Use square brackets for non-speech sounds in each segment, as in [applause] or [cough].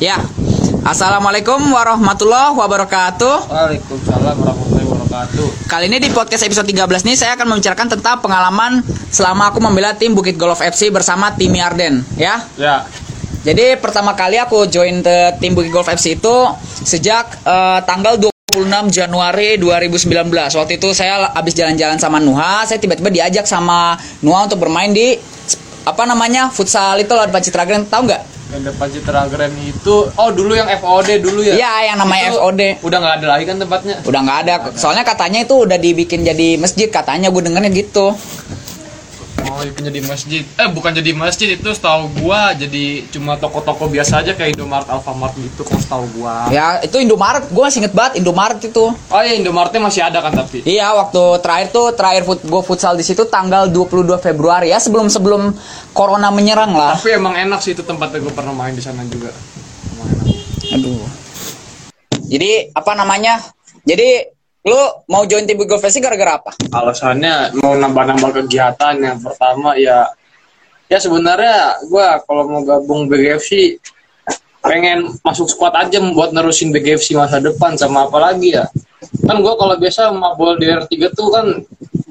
Ya. Assalamualaikum warahmatullahi wabarakatuh. Waalaikumsalam warahmatullahi wabarakatuh. Kali ini di podcast episode 13 ini saya akan membicarakan tentang pengalaman selama aku membela tim Bukit Golf FC bersama tim Arden, ya. Ya, Jadi pertama kali aku join ke tim Bukit Golf FC itu sejak eh, tanggal 26 Januari 2019. Waktu itu saya habis jalan-jalan sama Nuha, saya tiba-tiba diajak sama Nuha untuk bermain di apa namanya futsal itu Pancitra Grand, tahu nggak? Yang depan Citra Grand itu, oh dulu yang FOD dulu ya? Iya, yang namanya Itu FOD. Udah nggak ada lagi kan tempatnya? Udah nggak ada, soalnya katanya itu udah dibikin jadi masjid katanya gue dengernya gitu. Oh, itu jadi masjid. Eh, bukan jadi masjid itu setahu gua jadi cuma toko-toko biasa aja kayak Indomaret, Alfamart gitu kalau setahu gua. Ya itu Indomaret, gue masih inget banget Indomaret itu. Oh ya Indomaretnya masih ada kan tapi. Iya, waktu terakhir tuh terakhir fut, gue futsal di situ tanggal 22 Februari ya sebelum sebelum corona menyerang lah. Tapi emang enak sih itu tempatnya gua pernah main di sana juga. Emang enak. Aduh. Jadi apa namanya? Jadi lu mau join tim Golf FC gara-gara apa? alasannya mau nambah-nambah kegiatan. Yang pertama ya ya sebenarnya gua kalau mau gabung BGFC pengen masuk squad aja buat nerusin BGFC masa depan sama apa lagi ya. Kan gua kalau biasa mabol di R3 tuh kan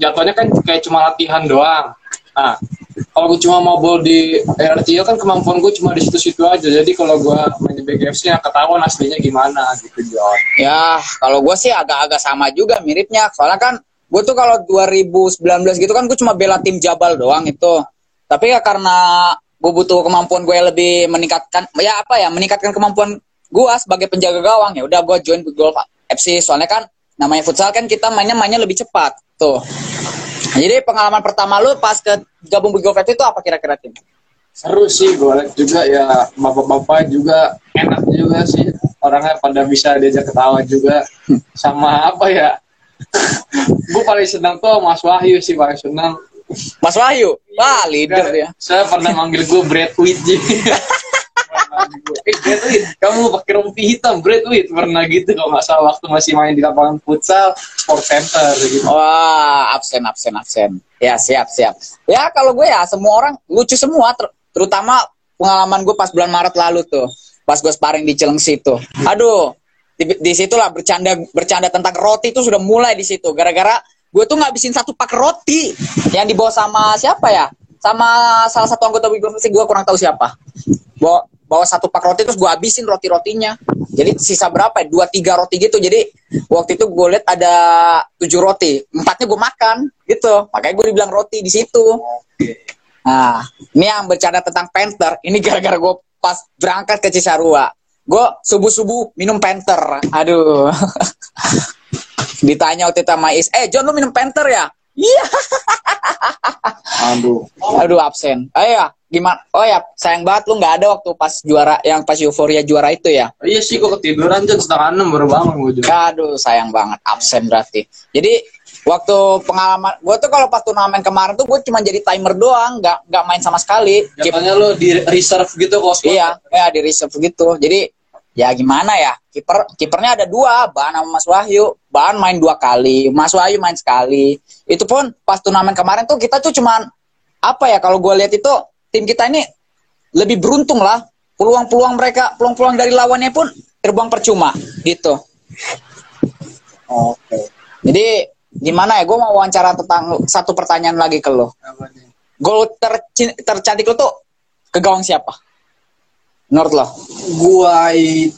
jatuhnya kan kayak cuma latihan doang. Nah kalau gue cuma mabol di R3 kan kemampuan gue cuma di situ-situ aja jadi kalau gua main di BGFC ya ketahuan aslinya gimana gitu John Ya, kalau gue sih agak-agak sama juga miripnya. Soalnya kan gue tuh kalau 2019 gitu kan gue cuma bela tim Jabal doang itu. Tapi ya karena gue butuh kemampuan gue lebih meningkatkan, ya apa ya, meningkatkan kemampuan gue sebagai penjaga gawang ya. Udah gue join Good Golf FC. Soalnya kan namanya futsal kan kita mainnya mainnya lebih cepat tuh. Jadi pengalaman pertama lu pas ke gabung Golf FC itu apa kira-kira tim? seru sih gue juga ya bapak-bapak juga enak juga sih. Orangnya pada bisa diajak ketawa juga. [laughs] Sama apa ya? [laughs] Gue paling senang tuh Mas Wahyu sih paling senang Mas Wahyu, wah leader ya. saya pernah manggil gue Brad Witt [laughs] kamu pakai rompi hitam Brad Witt pernah gitu kalau nggak salah waktu masih main di lapangan futsal sport center gitu Wah, absen, absen, absen. Ya, siap, siap. Ya, kalau gue ya, semua orang lucu semua. ter- terutama pengalaman gue pas bulan Maret lalu tuh. Pas gue sparring di Cilengsi tuh. Aduh, di, di situlah bercanda bercanda tentang roti itu sudah mulai di situ. Gara-gara gue tuh ngabisin satu pak roti yang dibawa sama siapa ya? Sama salah satu anggota Brother gue kurang tahu siapa. Bawa, bawa satu pak roti terus gue habisin roti-rotinya. Jadi sisa berapa ya? Dua tiga roti gitu. Jadi waktu itu gue lihat ada tujuh roti, empatnya gue makan gitu. Makanya gue dibilang roti di situ. Nah, ini yang bercanda tentang Panther. Ini gara-gara gue pas berangkat ke Cisarua. Gue subuh-subuh minum Panther. Aduh. [laughs] Ditanya waktu itu sama Is, eh John lu minum Panther ya? [laughs] Iya. aduh Aduh absen. Oh ya, gimana? Oh ya, sayang banget lu nggak ada waktu pas juara yang pas euforia juara itu ya. iya sih gue ketiduran jam setengah enam baru bangun gue Aduh, sayang banget absen berarti. Jadi waktu pengalaman gue tuh kalau pas turnamen kemarin tuh gue cuma jadi timer doang, nggak nggak main sama sekali. Jatuhnya lo di reserve gitu kok iya, ya di reserve gitu. Jadi ya gimana ya? Kiper kipernya ada dua, Bahan sama Mas Wahyu. Bahan main dua kali, Mas Wahyu main sekali. Itu pun pas turnamen kemarin tuh kita tuh cuman apa ya kalau gue lihat itu tim kita ini lebih beruntung lah. Peluang-peluang mereka, peluang-peluang dari lawannya pun terbuang percuma gitu. Oke. Jadi gimana ya? Gue mau wawancara tentang satu pertanyaan lagi ke lo. Gol terci- tercantik lo tuh ke gawang siapa? Menurut lo? gua itu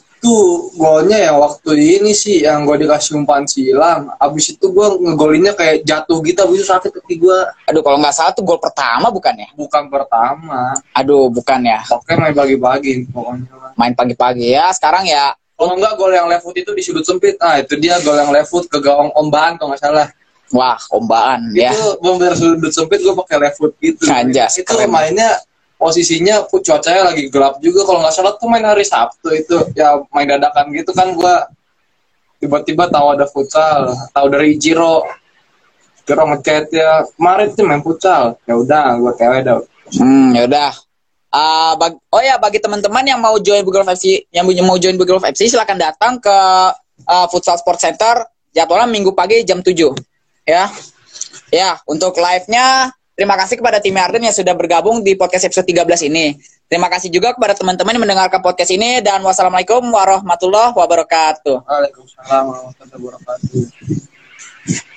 golnya yang waktu ini sih yang gua dikasih umpan silang abis itu gua ngegolinnya kayak jatuh gitu abis itu sakit kaki gua Aduh kalau nggak salah tuh gol pertama bukan ya? bukan pertama Aduh bukan ya. oke main bagi-bagi pokoknya Main pagi-pagi ya. Sekarang ya. kalau enggak gol yang left foot itu di sudut sempit ah itu dia gol yang left foot ke gawang ombaan kalau nggak salah Wah kombaan ya. itu bener sudut sempit gua pakai left foot gitu Anjas, itu keren. mainnya posisinya cuacanya lagi gelap juga. Kalau nggak salah tuh main hari Sabtu itu. Ya main dadakan gitu kan gua. Tiba-tiba tahu ada futsal tahu dari Ichiro Ichiro ngechat ya kemarin tuh main futsal. Ya udah gua tewe dah. Hmm yaudah. Ah, bag- oh ya bagi teman-teman yang mau join Bugolf FC, yang mau join Bugolf FC silakan datang ke ah, Futsal Sport Center. Jadwalnya minggu pagi jam 7 ya. Ya, untuk live-nya terima kasih kepada tim Arden yang sudah bergabung di podcast episode 13 ini. Terima kasih juga kepada teman-teman yang mendengarkan podcast ini dan wassalamualaikum warahmatullahi wabarakatuh. Waalaikumsalam warahmatullahi wabarakatuh.